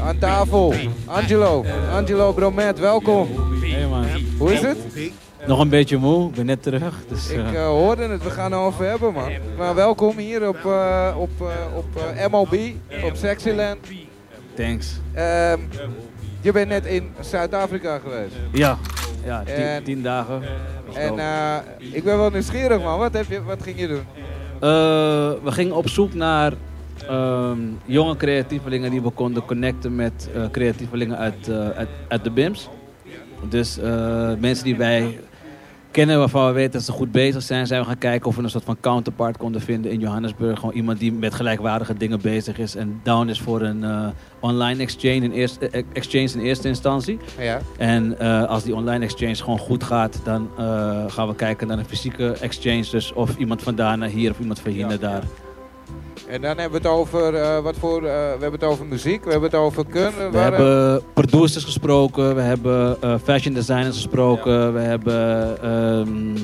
Aan tafel, Angelo. Angelo Bromet, welkom. Hey man, Hoe is het? nog een beetje moe, ik ben net terug. Dus, Ik eh, eh, hoorde het, we gaan er over hebben, man. Maar welkom hier op, eh, op, op MLB, op Sexyland. thanks. Ehm, je bent net in Zuid-Afrika geweest. Ja, ja tien, En- tien dagen. En ik ben wel nieuwsgierig, man. Wat, heb je, wat ging je doen? We gingen op zoek naar ehm, jonge creatievelingen die we konden connecten met eh, creatievelingen uit, eh, uit, uit de BIMS. Dus eh, mensen die wij kennen waarvan we weten dat ze goed bezig zijn, zijn we gaan kijken of we een soort van counterpart konden vinden in Johannesburg. Gewoon iemand die met gelijkwaardige dingen bezig is en down is voor een online exchange in, eerste, exchange in eerste instantie. Ja. En als die online exchange gewoon goed gaat, dan gaan we kijken naar een fysieke exchange. Dus of iemand vandaan naar hier of iemand van hier naar daar. En dan hebben we het over, eh, wat voor, eh, we hebben het over muziek, we hebben het over kun. We hebben producers gesproken, we hebben eh, fashion designers gesproken, we hebben ehm,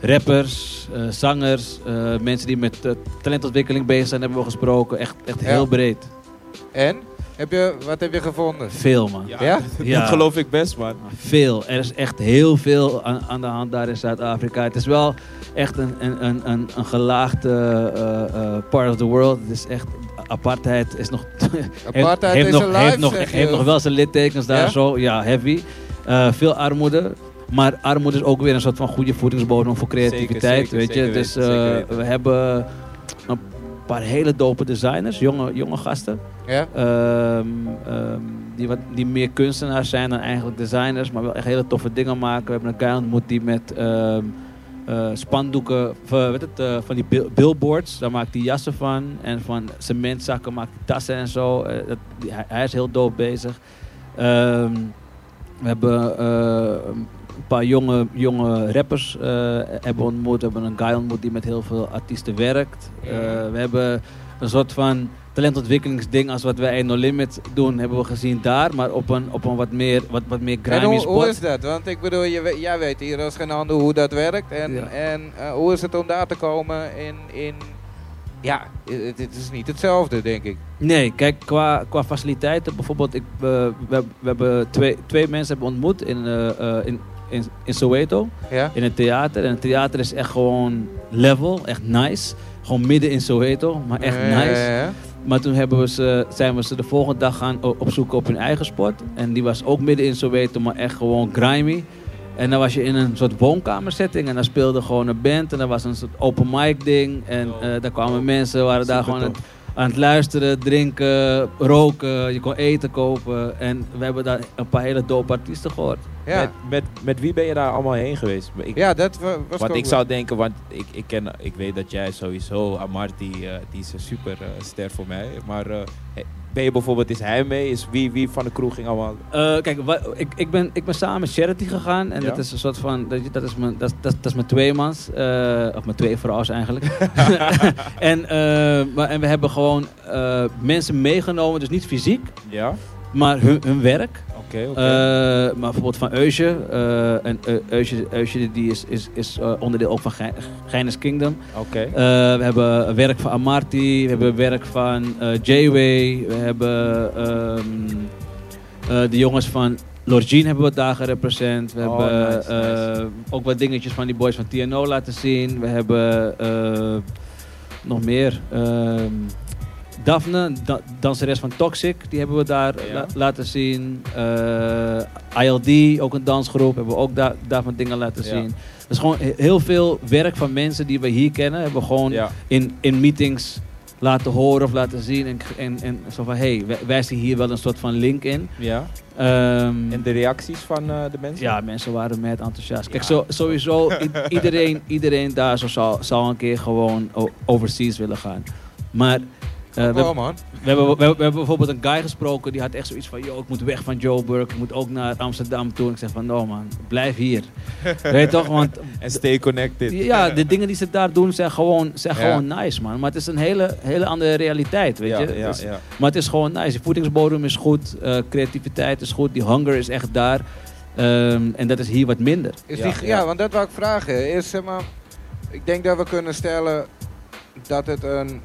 rappers, eh, zangers, eh, mensen die met eh, talentontwikkeling bezig zijn, hebben we gesproken. Echt, echt Ja. heel breed. En? Heb je, wat heb je gevonden? Veel man. Ja? Ja. Dat geloof ik best, man. Veel. Er is echt heel veel aan, aan de hand daar in Zuid-Afrika. Het is wel echt een, een, een, een, een gelaagde eh, eh, part of the world. Het is echt, apartheid is nog... Apartheid heeft is nog, alive, heeft nog, heeft nog wel zijn littekens daar Ja? zo. Ja, heavy. Eh, veel armoede. Maar armoede is ook weer een soort van goede voedingsbodem voor creativiteit. zeker, weet je? zeker dus eh, we hebben een paar hele dope designers, jonge, jonge gasten. Ja? Ehm, ehm, die, wat, die meer kunstenaars zijn dan eigenlijk designers, maar wel echt hele toffe dingen maken. We hebben een guy ontmoet die met ehm, eh, spandoeken, of, eh, weet het, eh, van die bil- billboards, daar maakt hij jassen van. En van cementzakken maakt hij tassen en zo. Dat, die- hij, hij is heel dope bezig. We hebben een paar jonge, jonge rappers hebben ontmoet. We hebben een guy ontmoet die met heel veel artiesten werkt. We hebben een soort van talentontwikkelingsding als wat wij in No Limit doen, hebben we gezien daar. Maar op een, op een wat meer, wat, wat meer En grimy hoe, spot. hoe is dat? Want ik bedoel, je, jij weet hier als geen ander hoe dat werkt. En, Ja. en eh, hoe is het om daar te komen in... in ja, het, het is niet hetzelfde, denk ik. Nee, kijk, qua, qua faciliteiten bijvoorbeeld, ik, eh, we, we hebben twee, twee mensen hebben ontmoet in, eh, in, in, in Soweto, Ja? in het theater. En het theater is echt gewoon level, echt nice. Gewoon midden in Soweto, maar echt nice. ja. Maar toen hebben we ze, zijn we ze de volgende dag gaan opzoeken op hun eigen sport. En die was ook midden in Soweto, maar echt gewoon grimy. En dan was je in een soort woonkamersetting en dan speelde gewoon een band. En dan was een soort open mic ding. En eh, daar kwamen mensen, waren daar gewoon het, aan het luisteren, drinken, roken. Je kon eten kopen. En we hebben daar een paar hele dope artiesten gehoord. Ja. Met, met, met wie ben je daar allemaal heen geweest? Ik, ja, dat wa- was want ik zou denken, want ik, ik, ken, ik weet dat jij sowieso, Amarty, eh, die is een super eh, ster voor mij. Maar eh, ben je bijvoorbeeld, is hij mee? Is wie, wie van de crew ging allemaal? Eh, kijk, ik, ik, ben, ik ben samen met Charity gegaan. En Ja? dat is een soort van. Dat, dat, is, mijn, dat, dat, dat is mijn tweemans. eh of mijn twee vrouwen eigenlijk. en, eh, maar, en we hebben gewoon mensen meegenomen. Dus niet fysiek, Ja? maar hun, hun werk. Eh, maar bijvoorbeeld van Eusje. eh, en uh, Eusje, Eusje die is, is, is eh, onderdeel ook van Gijnes Kingdom. Oké. Eh, we hebben werk van Amarty, we hebben werk van eh J-Way, we hebben eh, de jongens van Lorgine hebben we daar gerepresent. We Oh, hebben nice, nice. eh, ook wat dingetjes van die boys van TNO laten zien. We hebben eh, nog meer. ehm, Daphne, da danseres van Toxic, die hebben we daar Ja. la- laten zien. Eh, ILD, ook een dansgroep, hebben we ook daar daarvan dingen laten Ja. zien. Dus gewoon he- heel veel werk van mensen die we hier kennen, hebben we gewoon Ja. in, in meetings laten horen of laten zien. En, en, en zo van, hé, hey, wij, wij zien hier wel een soort van link in. ja. Ehm, En de reacties van eh, de mensen? ja, mensen waren met enthousiast. Kijk, zo, sowieso, iedereen, iedereen daar zo zou, zou een keer gewoon overseas willen gaan. Maar eh, we, man. we, hebben, we, hebben, we hebben bijvoorbeeld een guy gesproken die had echt zoiets van: Yo, ik moet weg van Joburg, ik moet ook naar Amsterdam toe. En ik zeg van: No man, blijf hier. Weet je toch? Want En stay connected. ja, de dingen die ze daar doen zijn gewoon, zijn Ja. gewoon nice, man. Maar het is een hele, hele andere realiteit, weet ja, je. ja, ja. Maar het is gewoon nice. Je voedingsbodem is goed, eh, creativiteit is goed, die hunger is echt daar. Ehm, en dat is hier wat minder. Is Ja, die, ja, ja. want dat wou ik vragen. Is, zeg maar, ik denk dat we kunnen stellen dat het een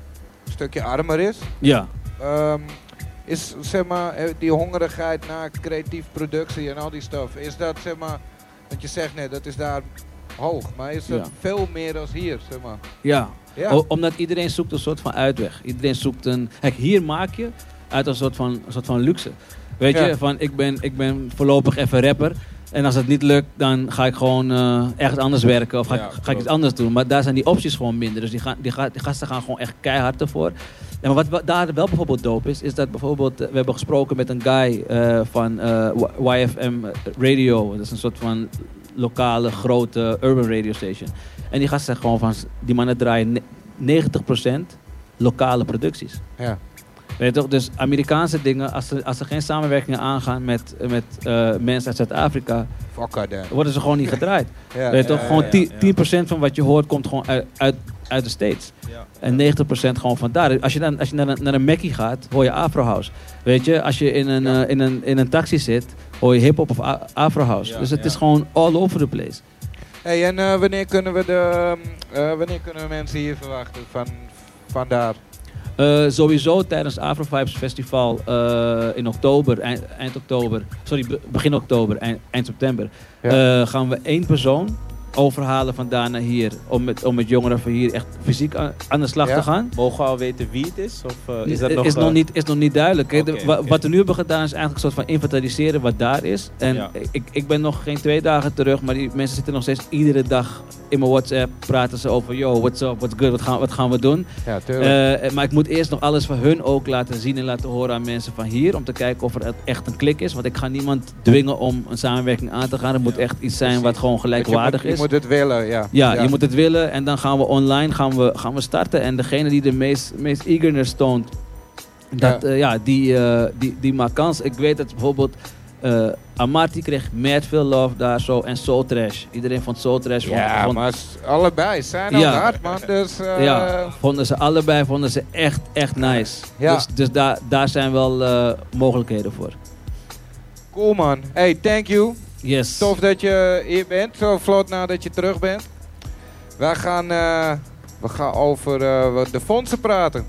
stukje armer is. Ja, ehm, is zeg maar eh, die hongerigheid naar creatief productie en al die stuff, is dat zeg maar, want je zegt net, dat is daar hoog, maar is dat Ja. veel meer als hier, zeg maar? Ja, omdat iedereen zoekt een soort van uitweg. Iedereen zoekt een... Kijk, hier maak je uit een soort van, een soort van luxe. Weet Ja. je, van ik ben, ik ben voorlopig even rapper. En als het niet lukt, dan ga ik gewoon eh, ergens anders werken. Of ga, Ja, ik, ga ik iets anders doen. Maar daar zijn die opties gewoon minder. Dus die, gaan, die, ga- die gasten gaan gewoon echt keihard ervoor. En wat, daar wel bijvoorbeeld dope is, is dat bijvoorbeeld... eh, we hebben gesproken met een guy eh, van eh, YFM Radio. Dat is een soort van lokale, grote urban radio station. En die gasten zeggen gewoon van... Die mannen draaien ne- 90% lokale producties. ja. Weet je toch? Dus Amerikaanse dingen, als ze, als ze geen samenwerkingen aangaan met, met eh, mensen uit Zuid-Afrika, worden ze gewoon niet gedraaid. Ja. Weet je toch? Gewoon ja, 10, ja. 10% van wat je hoort komt gewoon uit, uit, uit de States. Ja. En 90% gewoon van daar. Als je, dan, als je naar, een- naar een Mackie gaat, hoor je Afro House. Weet je, als je in een, Ja. eh, in een, in een taxi zit, hoor je hip-hop of Afro House. Ja, dus het ja. is gewoon all over the place. Hey, en eh, wanneer kunnen we de, eh, wanneer kunnen we mensen hier verwachten van, van daar? Eh, sowieso tijdens Afro Vibes Festival eh, in oktober, eind, eind oktober, sorry, be- begin oktober, eind, eind september, Ja. eh, gaan we één persoon overhalen van daar naar hier. Om met, om met jongeren van hier echt fysiek aan, aan de slag Ja. te gaan. Mogen we al weten wie het is? Of eh, is dat is, nog... nog eh, niet, is nog niet duidelijk. De- wa-. Wat we nu hebben gedaan is eigenlijk een soort van inventariseren wat daar is. En Ja. ik, ik ben nog geen twee dagen terug, maar die mensen zitten nog steeds iedere dag in mijn WhatsApp. Praten ze over, yo, what's up, what's good, wat gaan, wat gaan we doen? Ja, tuurlijk. Eh, maar ik moet eerst nog alles van hun ook laten zien en laten horen aan mensen van hier. Om te kijken of er echt een klik is. Want ik ga niemand dwingen om een samenwerking aan te gaan. Het moet echt iets zijn wat gewoon gelijkwaardig is. Je moet het willen, ja. ja, je moet het willen. En dan gaan we online gaan we, gaan we starten. En degene die de meest, meest eagerness toont, dat, Ja. ja. ja, die, eh, die, die maakt kans. Ik weet dat bijvoorbeeld eh Amarty kreeg mad veel love daar zo. En Soul Trash. Iedereen vond Soul Trash. vond- Ja, vond- maar allebei zijn Ja. ook hard, man. Dus, eh, ja, vonden ze allebei vonden ze echt, echt nice. Ja. Dus, dus daar, daar zijn wel eh, mogelijkheden voor. cool, man. Hey, thank you. Yes. Tof dat je hier bent, zo vlot nadat je terug bent. Wij gaan, eh, we gaan over eh, de fondsen praten.